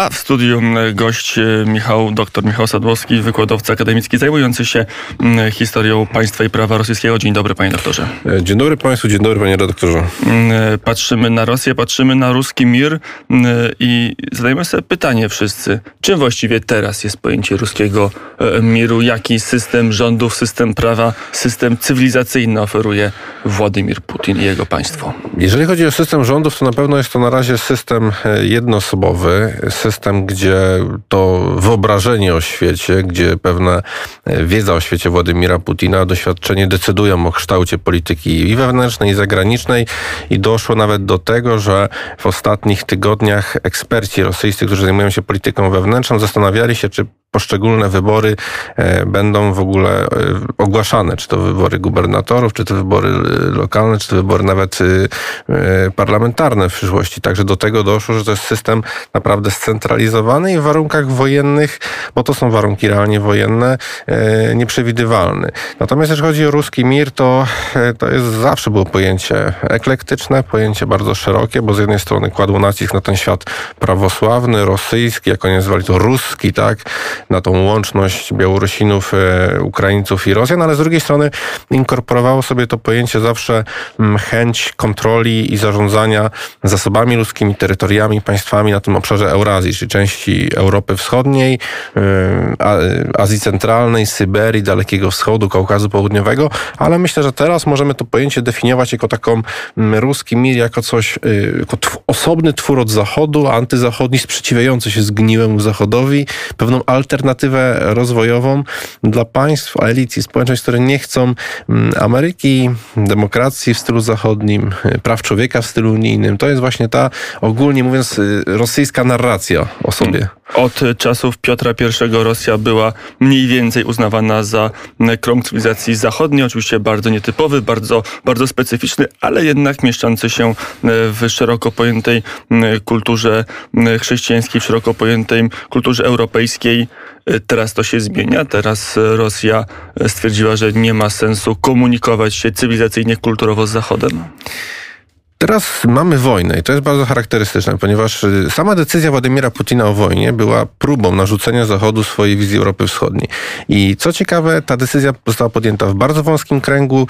A w studiu gość Michał, dr Michał Sadłowski, wykładowca akademicki zajmujący się historią państwa i prawa rosyjskiego. Dzień dobry panie doktorze. Dzień dobry państwu, dzień dobry panie redaktorze. Patrzymy na Rosję, patrzymy na ruski mir i zadajemy sobie pytanie wszyscy, czym właściwie teraz jest pojęcie ruskiego e, miru? Jaki system rządów, system prawa, system cywilizacyjny oferuje Władimir Putin i jego państwo? Jeżeli chodzi o system rządów, to na pewno jest to na razie system e, jednoosobowy, system, gdzie to wyobrażenie o świecie, gdzie pewna e, wiedza o świecie Władimira Putina, doświadczenie decydują o kształcie polityki i wewnętrznej, i zagranicznej. I doszło nawet do tego, że w ostatnich tygodniach eksperci rosyjscy, którzy zajmują się polityką wewnętrzną, zastanawiali się, czy poszczególne wybory e, będą w ogóle e, ogłaszane, czy to wybory gubernatorów, czy to wybory e, lokalne, czy to wybory nawet parlamentarne w przyszłości. Także do tego doszło, że to jest system naprawdę scentralizowany i w warunkach wojennych, bo to są warunki realnie wojenne, nieprzewidywalny. Natomiast jeżeli chodzi o ruski mir, to, to jest zawsze było pojęcie eklektyczne, pojęcie bardzo szerokie, bo z jednej strony kładło nacisk na ten świat prawosławny, rosyjski, jak oni nazywali to ruski, tak? Na tą łączność Białorusinów, e, Ukraińców i Rosjan, ale z drugiej strony inkorporowało sobie to pojęcie zawsze mm, chęć kontroli i zarządzania zasobami ludzkimi, terytoriami, państwami na tym obszarze Eurazji, czyli części Europy Wschodniej, e, Azji Centralnej, Syberii, Dalekiego Wschodu, Kaukazu Południowego, ale myślę, że teraz możemy to pojęcie definiować jako taką mm, ruski mir, jako coś, jako osobny twór od Zachodu, antyzachodni, sprzeciwiający się zgniłemu Zachodowi, pewną alternatywę alternatywę rozwojową dla państw, elit i społeczeństw, które nie chcą mm, Ameryki, demokracji w stylu zachodnim, praw człowieka w stylu unijnym. To jest właśnie ta, ogólnie mówiąc, y, rosyjska narracja o sobie. Od czasów Piotra I Rosja była mniej więcej uznawana za krąg cywilizacji zachodniej, oczywiście bardzo nietypowy, bardzo, bardzo specyficzny, ale jednak mieszczący się w szeroko pojętej kulturze chrześcijańskiej, w szeroko pojętej kulturze europejskiej. Teraz to się zmienia. Teraz Rosja stwierdziła, że nie ma sensu komunikować się cywilizacyjnie, kulturowo z Zachodem. Teraz mamy wojnę i to jest bardzo charakterystyczne, ponieważ y, sama decyzja Władimira Putina o wojnie była próbą narzucenia Zachodu swojej wizji Europy Wschodniej. I co ciekawe, ta decyzja została podjęta w bardzo wąskim kręgu.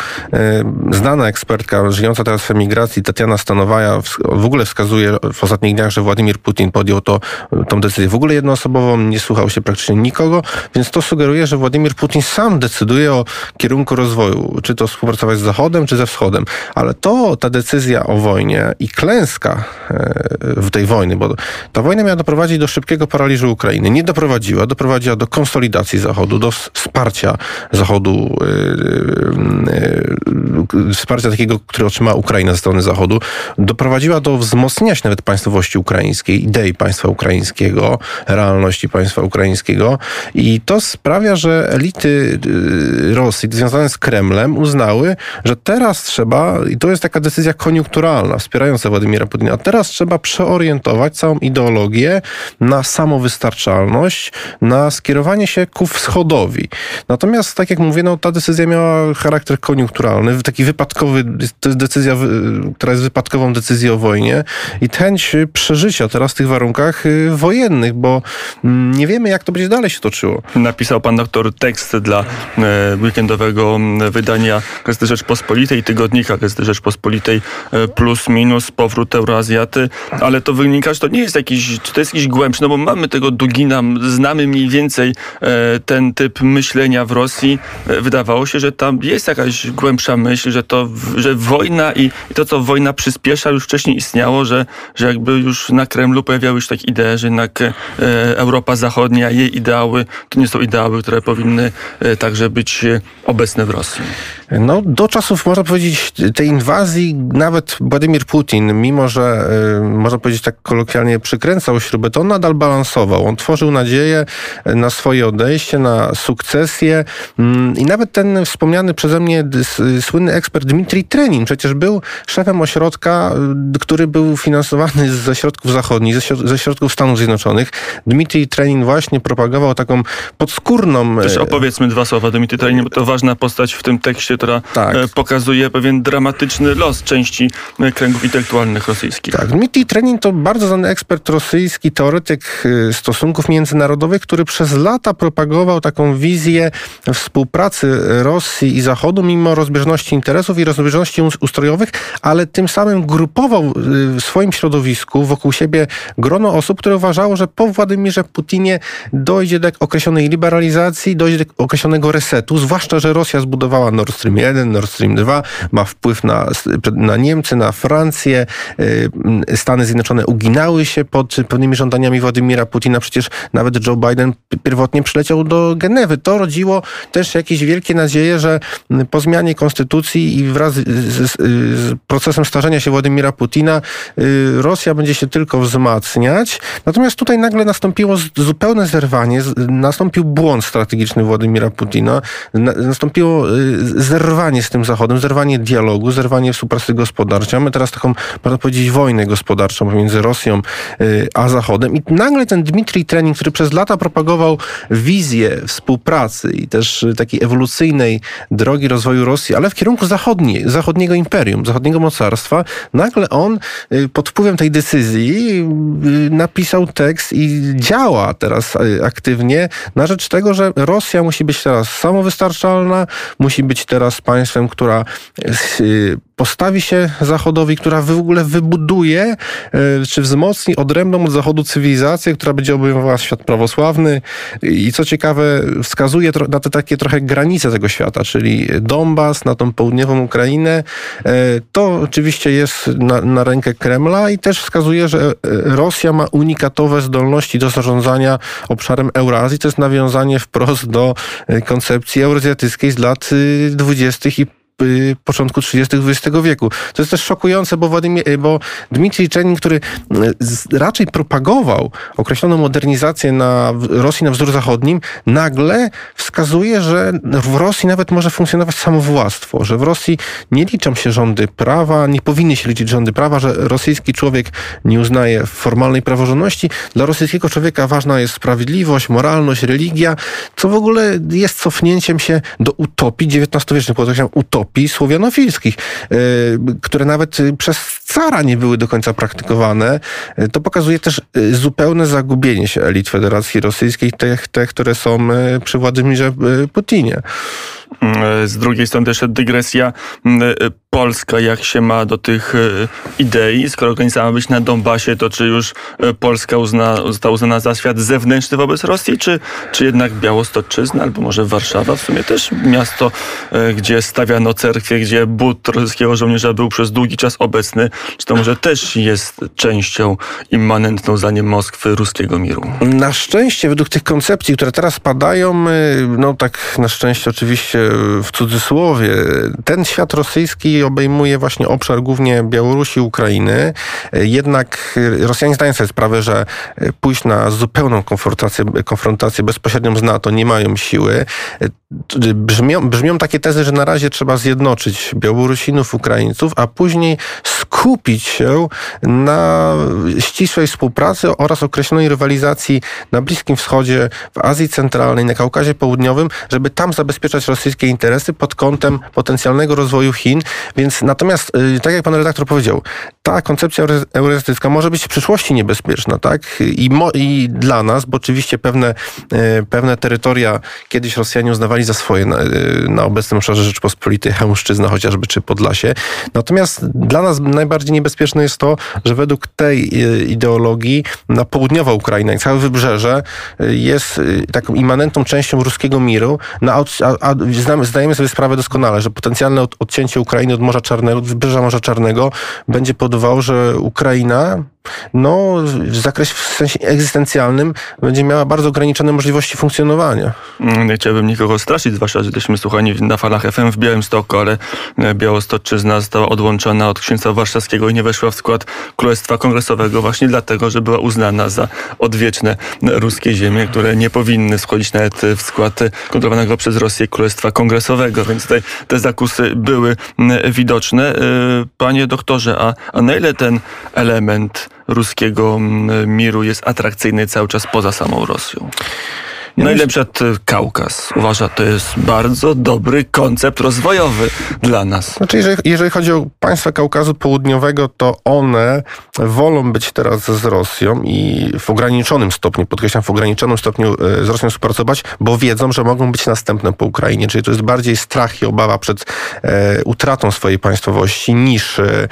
Y, znana ekspertka żyjąca teraz w emigracji, Tatiana Stanowaja, w ogóle wskazuje w ostatnich dniach, że Władimir Putin podjął to, tą decyzję w ogóle jednoosobową, nie słuchał się praktycznie nikogo, więc to sugeruje, że Władimir Putin sam decyduje o kierunku rozwoju, czy to współpracować z Zachodem, czy ze Wschodem. Ale to, ta decyzja o wojnie i klęska e, w tej wojny, bo ta wojna miała doprowadzić do szybkiego paraliżu Ukrainy. Nie doprowadziła, doprowadziła do konsolidacji Zachodu, do wsparcia Zachodu, e, e, wsparcia takiego, które otrzymała Ukraina ze strony Zachodu, doprowadziła do wzmocnienia się nawet państwowości ukraińskiej, idei państwa ukraińskiego, realności państwa ukraińskiego i to sprawia, że elity Rosji związane z Kremlem uznały, że teraz trzeba, i to jest taka decyzja koniunkturalna, liberalna, wspierająca Władimira Putina. A teraz trzeba przeorientować całą ideologię na samowystarczalność, na skierowanie się ku wschodowi. Natomiast, tak jak mówię, no, ta decyzja miała charakter koniunkturalny, taki wypadkowy, to jest decyzja, która jest wypadkową decyzją o wojnie i chęć przeżycia teraz w tych warunkach y, wojennych, bo mm, nie wiemy, jak to będzie dalej się toczyło. Napisał pan doktor tekst dla e, weekendowego wydania Gazety Rzeczpospolitej, tygodnika Gazety Rzeczpospolitej e, plus minus powrót Euroazjaty, ale to wynika, że to nie jest jakiś, czy to jest jakiś głębszy, no bo mamy tego Dugina, znamy mniej więcej e, ten typ myślenia w Rosji. E, wydawało się, że tam jest jakaś głębsza myśl, że to, że wojna i, i to, co wojna przyspiesza, już wcześniej istniało, że, że jakby już na Kremlu pojawiały się takie idee, że jednak e, Europa Zachodnia, jej ideały, to nie są ideały, które powinny także być obecne w Rosji. No, do czasów, można powiedzieć, tej inwazji nawet Władimir Putin, mimo że, y, można powiedzieć tak kolokwialnie, przykręcał śrubę, to on nadal balansował. On tworzył nadzieję na swoje odejście, na sukcesję mm, i nawet ten wspomniany przeze mnie słynny ekspert Dmitrij Trenin przecież był szefem ośrodka, y, który był finansowany ze środków zachodnich, ze środków Stanów Zjednoczonych. Dmitrij Trenin właśnie propagował taką podskórną... Też opowiedzmy dwa słowa Dmitrij Trenin, bo to ważna postać w tym tekście która Tak. e, pokazuje pewien dramatyczny los części e, kręgów intelektualnych rosyjskich. Tak, Dmitrij Trenin to bardzo znany ekspert rosyjski, teoretyk y, stosunków międzynarodowych, który przez lata propagował taką wizję współpracy Rosji i Zachodu, mimo rozbieżności interesów i rozbieżności us- ustrojowych, ale tym samym grupował w swoim środowisku wokół siebie grono osób, które uważało, że po Władimirze Putinie dojdzie do określonej liberalizacji, dojdzie do określonego resetu, zwłaszcza, że Rosja zbudowała Nord Stream 1, Nord Stream 2, ma wpływ na, na Niemcy, na Francję, y, Stany Zjednoczone uginały się pod pewnymi żądaniami Władimira Putina. Przecież nawet Joe Biden pierwotnie przyleciał do Genewy. To rodziło też jakieś wielkie nadzieje, że po zmianie konstytucji i wraz z, z, z procesem starzenia się Władimira Putina y, Rosja będzie się tylko wzmacniać. Natomiast tutaj nagle nastąpiło zupełne zerwanie, nastąpił błąd strategiczny Władimira Putina, na, nastąpiło y, zerwanie z tym Zachodem, zerwanie dialogu, zerwanie współpracy gospodarczej. Mamy teraz taką, można powiedzieć, wojnę gospodarczą pomiędzy Rosją y, a Zachodem. I nagle ten Dmitrij Trenin, który przez lata propagował wizję współpracy i też y, takiej ewolucyjnej drogi rozwoju Rosji, ale w kierunku zachodniej, zachodniego imperium, zachodniego mocarstwa, nagle on y, pod wpływem tej decyzji napisał tekst i działa teraz aktywnie na rzecz tego, że Rosja musi być teraz samowystarczalna, musi być teraz państwem, która y, postawi się Zachodowi, która w ogóle wybuduje, y, czy wzmocni odrębną od Zachodu cywilizację, która będzie obejmowała świat prawosławny i co ciekawe wskazuje na te takie trochę granice tego świata, czyli Donbas, na tą południową Ukrainę. E, To oczywiście jest na, na rękę Kremla i też wskazuje, że e, Rosja ma unikatowe zdolności do zarządzania obszarem Eurazji. To jest nawiązanie wprost do e, koncepcji eurazjatyckiej z lat y, 20. i y, początku 30. XX wieku. To jest też szokujące, bo, Władimir, y, bo Dmitrij Czenin, który y, raczej propagował określoną modernizację na Rosji na wzór zachodnim, nagle wskazuje, że w Rosji nawet może funkcjonować samowładztwo, że w Rosji nie liczą się rządy prawa, nie powinny się liczyć rządy prawa, że rosyjski człowiek nie uznaje formalnej praworządności. Dla rosyjskiego człowieka ważna jest sprawiedliwość, moralność, religia, co w ogóle jest cofnięciem się do utopii XIX-wiecznych, podkreślam, utopii słowianofilskich, e, które nawet e, przez cara nie były do końca praktykowane. E, To pokazuje też zupełne zagubienie się elit Federacji Rosyjskiej, tych, te, które są przy Władimirze Putinie. Mm, Z drugiej strony też dygresja. E, Polska jak się ma do tych e, idei? Skoro granica ma być na Donbasie, to czy już e, Polska uzna, została uznana za świat zewnętrzny wobec Rosji, czy, czy jednak Białostoczyzna, albo może Warszawa w sumie też miasto, e, gdzie stawiano cerkwie, gdzie but rosyjskiego żołnierza był przez długi czas obecny, czy to może też jest częścią immanentną zdaniem Moskwy ruskiego miru? Na szczęście, według tych koncepcji, które teraz padają, no tak na szczęście oczywiście w cudzysłowie, ten świat rosyjski obejmuje właśnie obszar głównie Białorusi, Ukrainy. Jednak Rosjanie zdają sobie sprawę, że pójść na zupełną konfrontację, konfrontację bezpośrednią z NATO nie mają siły. Brzmią, brzmią takie tezy, że na razie trzeba zjednoczyć Białorusinów, Ukraińców, a później skupić się na ścisłej współpracy oraz określonej rywalizacji na Bliskim Wschodzie, w Azji Centralnej, na Kaukazie Południowym, żeby tam zabezpieczać rosyjskie interesy pod kątem potencjalnego rozwoju Chin. Więc natomiast, y, tak jak pan redaktor powiedział, ta koncepcja euro- euroazjatycka może być w przyszłości niebezpieczna, tak? I, mo, i dla nas, bo oczywiście pewne, e, pewne terytoria kiedyś Rosjanie uznawali za swoje na, e, na obecnym obszarze Rzeczpospolitej, Chełmszczyzna chociażby, czy Podlasie. Natomiast dla nas najbardziej niebezpieczne jest to, że według tej ideologii na południowa Ukraina i całe wybrzeże jest taką immanentną częścią ruskiego miru, no, a, od- a, a znamy, zdajemy sobie sprawę doskonale, że potencjalne od, odcięcie Ukrainy od Morza Czarnego, od wybrzeża Morza Czarnego będzie powodowało, że Ukraina no, w zakresie w sensie egzystencjalnym będzie miała bardzo ograniczone możliwości funkcjonowania. Mm, Nie chciałbym nikogo straszyć, zwłaszcza, że jesteśmy słuchani na falach FM w Białymstoku, ale e, Białostoczyzna została odłączona od księstwa warszawskiego i nie weszła w skład Królestwa Kongresowego właśnie dlatego, że była uznana za odwieczne ruskie ziemie, które nie powinny wchodzić nawet w skład kontrolowanego przez Rosję Królestwa Kongresowego, więc tutaj te zakusy były mm, widoczne. E, Panie doktorze, a, a na ile ten element ruskiego mm, miru jest atrakcyjny cały czas poza samą Rosją? No i na przykład y, Kaukaz uważa, to jest bardzo dobry koncept rozwojowy dla nas. Znaczy, jeżeli, jeżeli chodzi o państwa Kaukazu Południowego, to one wolą być teraz z Rosją i w ograniczonym stopniu, podkreślam, w ograniczonym stopniu e, z Rosją współpracować, bo wiedzą, że mogą być następne po Ukrainie. Czyli to jest bardziej strach i obawa przed e, utratą swojej państwowości niż e,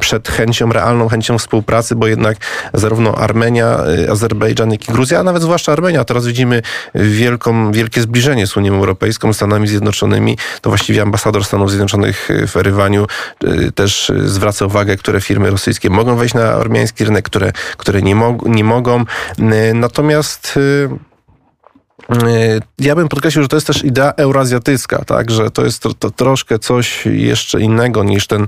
przed chęcią, realną chęcią współpracy, bo jednak zarówno Armenia, e, Azerbejdżan, jak i Gruzja, a nawet zwłaszcza Armenia, teraz widzimy wielką, wielkie zbliżenie z Unią Europejską, Stanami Zjednoczonymi. To właściwie ambasador Stanów Zjednoczonych w Erywaniu e, też zwraca uwagę, które firmy rosyjskie mogą wejść na armiański rynek, które, które nie, mog nie mogą. E, natomiast ja bym podkreślił, że to jest też idea eurazjatycka, tak? że to jest to, troszkę coś jeszcze innego niż ten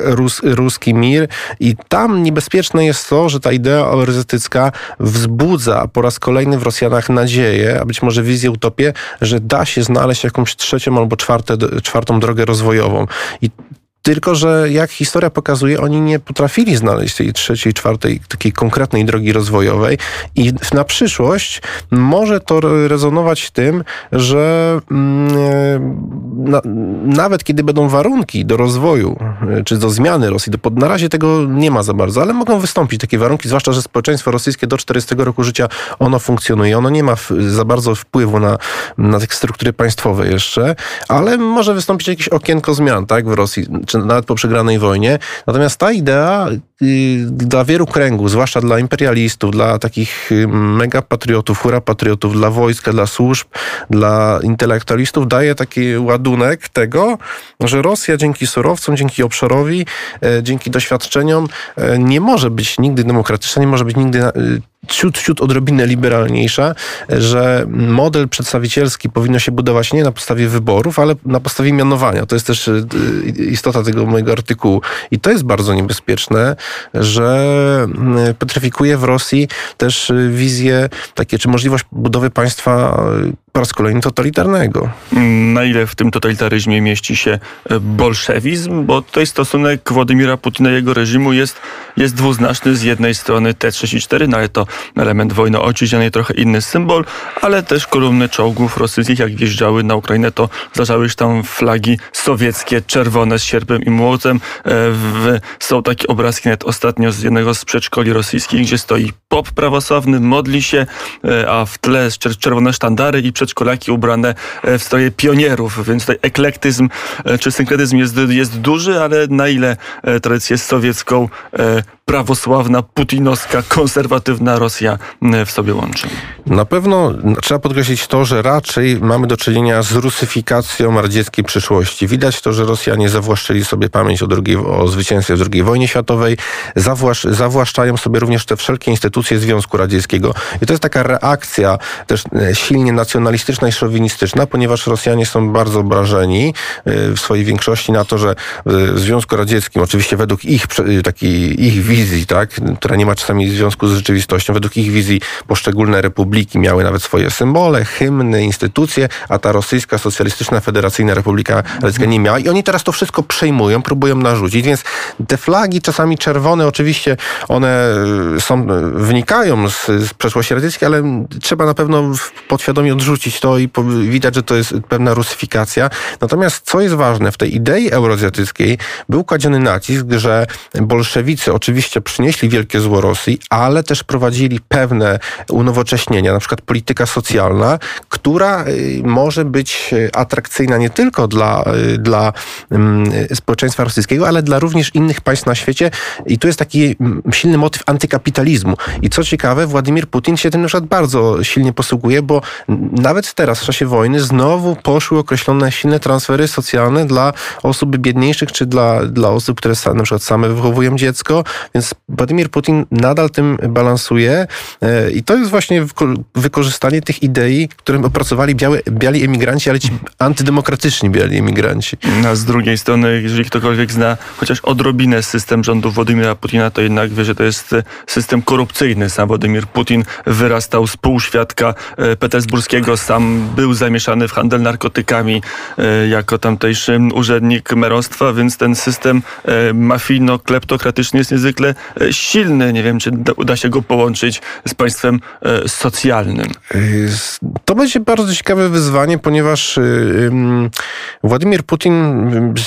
rus, ruski mir i tam niebezpieczne jest to, że ta idea eurazjatycka wzbudza po raz kolejny w Rosjanach nadzieję, a być może wizję, utopię, że da się znaleźć jakąś trzecią albo czwarte, czwartą drogę rozwojową. I tylko, że jak historia pokazuje, oni nie potrafili znaleźć tej trzeciej, czwartej takiej konkretnej drogi rozwojowej. I na przyszłość może to rezonować tym, że mm, e, na, nawet kiedy będą warunki do rozwoju, e, czy do zmiany Rosji, na razie tego nie ma za bardzo, ale mogą wystąpić takie warunki, zwłaszcza, że społeczeństwo rosyjskie do 40 roku życia, ono funkcjonuje, ono nie ma za bardzo wpływu na, na te struktury państwowe jeszcze, ale może wystąpić jakieś okienko zmian, tak, w Rosji, czy nawet po przegranej wojnie. Natomiast ta idea y, dla wielu kręgów, zwłaszcza dla imperialistów, dla takich y, mega patriotów, hura patriotów, dla wojska, dla służb, dla intelektualistów daje taki ładunek tego, że Rosja dzięki surowcom, dzięki obszarowi, e, dzięki doświadczeniom e, nie może być nigdy demokratyczna, nie może być nigdy y, ciut, ciut odrobinę liberalniejsza, że model przedstawicielski powinno się budować nie na podstawie wyborów, ale na podstawie mianowania. To jest też istota tego mojego artykułu. I to jest bardzo niebezpieczne, że mm, petryfikuje w Rosji też wizję takie, czy możliwość budowy państwa po raz kolejny totalitarnego. Na ile w tym totalitaryzmie mieści się bolszewizm? Bo tutaj stosunek Władimira Putina i jego reżimu jest, jest dwuznaczny. Z jednej strony T-34, no ale to element wojny ojczyźnianej, trochę inny symbol, ale też kolumny czołgów rosyjskich, jak wjeżdżały na Ukrainę, to zdarzały już tam flagi sowieckie, czerwone z sierpem i młotem. E, w, są takie obrazki nawet ostatnio z jednego z przedszkoli rosyjskich, gdzie stoi pop prawosławny, modli się, e, a w tle czerwone sztandary i przedszkolaki ubrane e, w stroje pionierów, więc tutaj eklektyzm czy synkretyzm jest, jest duży, ale na ile tradycję sowiecką prawosławna, putinowska, konserwatywna Rosja w sobie łączy. Na pewno trzeba podkreślić to, że raczej mamy do czynienia z rusyfikacją radzieckiej przyszłości. Widać to, że Rosjanie zawłaszczyli sobie pamięć o, drugiej, o zwycięstwie w II wojnie światowej, zawłasz, zawłaszczają sobie również te wszelkie instytucje Związku Radzieckiego. I to jest taka reakcja też e, silnie nacjonalistyczna i szowinistyczna, ponieważ Rosjanie są bardzo obrażeni e, w swojej większości na to, że w Związku Radzieckim, oczywiście według ich, takiej, ich wizji, tak, która nie ma czasami związku z rzeczywistością, według ich wizji poszczególne republiki miały nawet swoje symbole, hymny, instytucje, a ta rosyjska socjalistyczna federacyjna republika radziecka nie miała. I oni teraz to wszystko przejmują, próbują narzucić, więc te flagi czasami czerwone, oczywiście one y, są, wynikają z, z przeszłości radzieckiej, ale trzeba na pewno podświadomie odrzucić to i widać, że to jest pewna rusyfikacja. Natomiast co jest ważne, w tej idei euroazjatyckiej był kładziony nacisk, że bolszewicy oczywiście przynieśli wielkie zło Rosji, ale też prowadzili pewne unowocześnienia, na przykład polityka socjalna, która y, może być y, atrakcyjna nie tylko dla, y, dla mm, społeczeństwa rosyjskiego, ale dla również innych państw na świecie. I tu jest taki mm, silny motyw antykapitalizmu. I co ciekawe, Władimir Putin się tym na przykład bardzo silnie posługuje, bo nawet teraz, w czasie wojny, znowu poszły określone silne transfery socjalne dla osób biedniejszych, czy dla, dla osób, które na przykład same wychowują dziecko. Więc Władimir Putin nadal tym balansuje e, i to jest właśnie wykorzystanie tych idei, które opracowali biali emigranci, ale ci antydemokratyczni biali emigranci. A z drugiej strony, jeżeli ktokolwiek zna chociaż odrobinę system rządu Władimira Putina, to jednak wie, że to jest system korupcyjny. Sam Władimir Putin wyrastał z półświadka e, petersburskiego, sam był zamieszany w handel narkotykami e, jako tamtejszy urzędnik merostwa, więc ten system mafijno-kleptokratyczny jest niezwykle silny. Nie wiem, czy uda się go połączyć połączyć z państwem e, socjalnym? Y, To będzie bardzo ciekawe wyzwanie, ponieważ ym, Władimir Putin,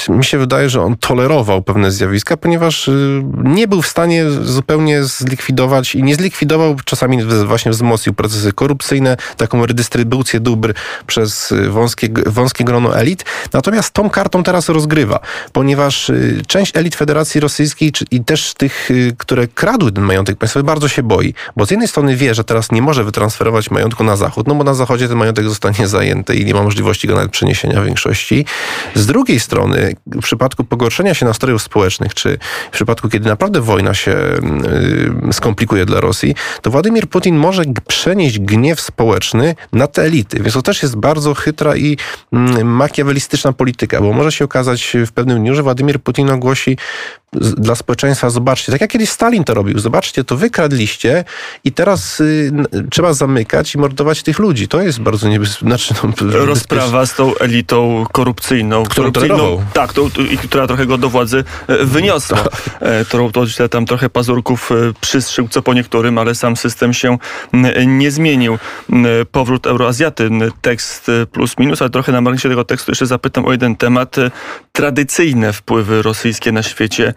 mi się wydaje, że on tolerował pewne zjawiska, ponieważ nie był w stanie zupełnie zlikwidować i nie zlikwidował, czasami właśnie wzmocnił procesy korupcyjne, taką redystrybucję dóbr przez wąskie, wąskie grono elit. Natomiast tą kartą teraz rozgrywa, ponieważ część elit Federacji Rosyjskiej i też tych, które kradły ten majątek państwowy, bardzo się boi, bo z jednej strony wie, że teraz nie może wytransferować majątku na zachód, no bo na zachodzie ten majątek zostanie zajęty i nie ma możliwości go nawet przeniesienia w większości. Z drugiej strony, w przypadku pogorszenia się nastrojów społecznych, czy w przypadku, kiedy naprawdę wojna się y, skomplikuje dla Rosji, to Władimir Putin może przenieść gniew społeczny na te elity. Więc to też jest bardzo chytra i mm, makiawelistyczna polityka, bo może się okazać w pewnym dniu, że Władimir Putin ogłosi dla społeczeństwa, zobaczcie, tak jak kiedyś Stalin to robił, zobaczcie, to wykradliście i teraz y, trzeba zamykać i mordować tych ludzi. To jest bardzo niebezpieczne. Znaczy, no, Rozprawa z tą elitą korupcyjną. Którą korupcyjną tak, tą, i która trochę go do władzy e, wyniosła. E, Którą to źle tam trochę pazurków e, przystrzygł, co po niektórym, ale sam system się nie zmienił. Powrót Euroazjaty, tekst plus minus, ale trochę na marginesie tego tekstu jeszcze zapytam o jeden temat. Tradycyjne wpływy rosyjskie na świecie,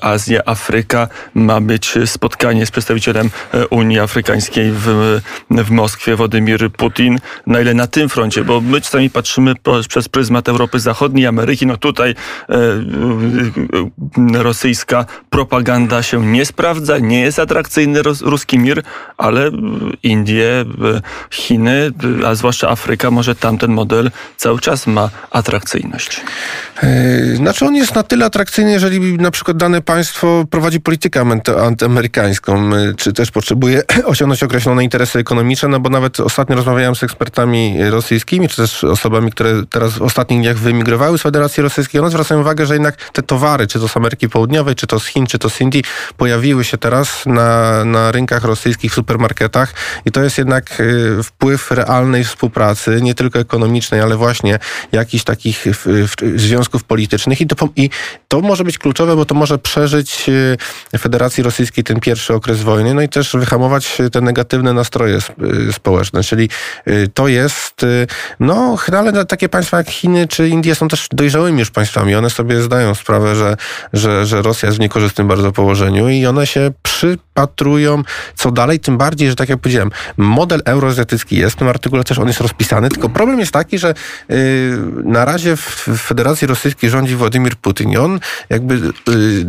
Azja, Afryka. Ma być spotkanie z przedstawicielem e, Unii Afrykańskiej w, w Moskwie, Władimir Putin. Na ile na tym froncie, bo my czasami patrzymy przez pryzmat Europy Zachodniej, Ameryki, no tutaj e, e, e, rosyjska propaganda się nie sprawdza, nie jest atrakcyjny ros, ruski mir, ale e, Indie, e, Chiny, e, a zwłaszcza Afryka, może tamten model cały czas ma atrakcyjność. Znaczy on jest na tyle atrakcyjny, jeżeli na przykład dane państwo prowadzi politykę antyamerykańską, yy, czy też potrzebuje osiągnąć określone interesy ekonomiczne, no bo nawet ostatnio rozmawiałem z ekspertami rosyjskimi, czy też osobami, które teraz w ostatnich dniach wyemigrowały z Federacji Rosyjskiej. One zwracają uwagę, że jednak te towary, czy to z Ameryki Południowej, czy to z Chin, czy to z Indii, pojawiły się teraz na, na rynkach rosyjskich, w supermarketach i to jest jednak yy, wpływ realnej współpracy, nie tylko ekonomicznej, ale właśnie jakichś takich w, w, związków politycznych i to, i to może być kluczowe, bo to może przeżyć y, Federacji Rosyjskiej ten pierwszy okres wojny, no i też wyhamować y, te negatywne nastroje y, społeczne, czyli to jest, no ale takie państwa jak Chiny czy Indie są też dojrzałymi już państwami, one sobie zdają sprawę, że, że, że Rosja jest w niekorzystnym bardzo położeniu i one się przypatrują co dalej, tym bardziej, że tak jak powiedziałem, model euroazjatycki jest, w tym artykule też on jest rozpisany, tylko problem jest taki, że y, na razie w Federacji Rosyjskiej rządzi Władimir Putin i on jakby y,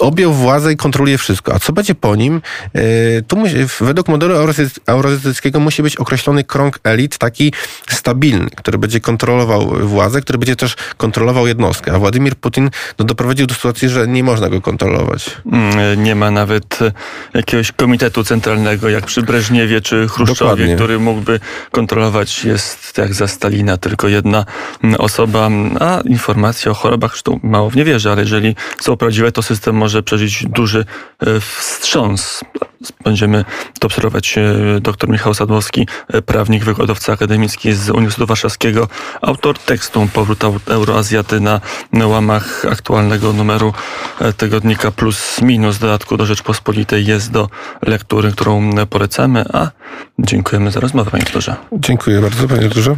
objął władzę i kontroluje wszystko. A co będzie po nim? Y, tu musi, według modelu euroazjaty- euroazjatyckiego musi być określony krąg elit, taki stabilny, który będzie kontrolował władzę, który będzie też kontrolował jednostkę. A Władimir Putin no, doprowadził do sytuacji, że nie można go kontrolować. Mm, Nie ma nawet jakiegoś komitetu centralnego, jak przy Breżniewie czy Chruszczowie, Dokładnie. który mógłby kontrolować. Jest jak za Stalina tylko jedna mm, osoba, a informacje o chorobach, zresztą mało w nie wierzę, ale jeżeli są prawdziwe, to system może przeżyć duży e, wstrząs. Będziemy to obserwować. E, Dr Michał Sadłowski, e, prawnik, wykładowca akademicki z Uniwersytetu Warszawskiego, autor tekstu Powrót Euroazjaty na, łamach aktualnego numeru e, tygodnika Plus Minus. Dodatku do Rzeczpospolitej jest do lektury, którą polecamy, a dziękujemy za rozmowę, panie doktorze. Dziękuję bardzo, panie doktorze.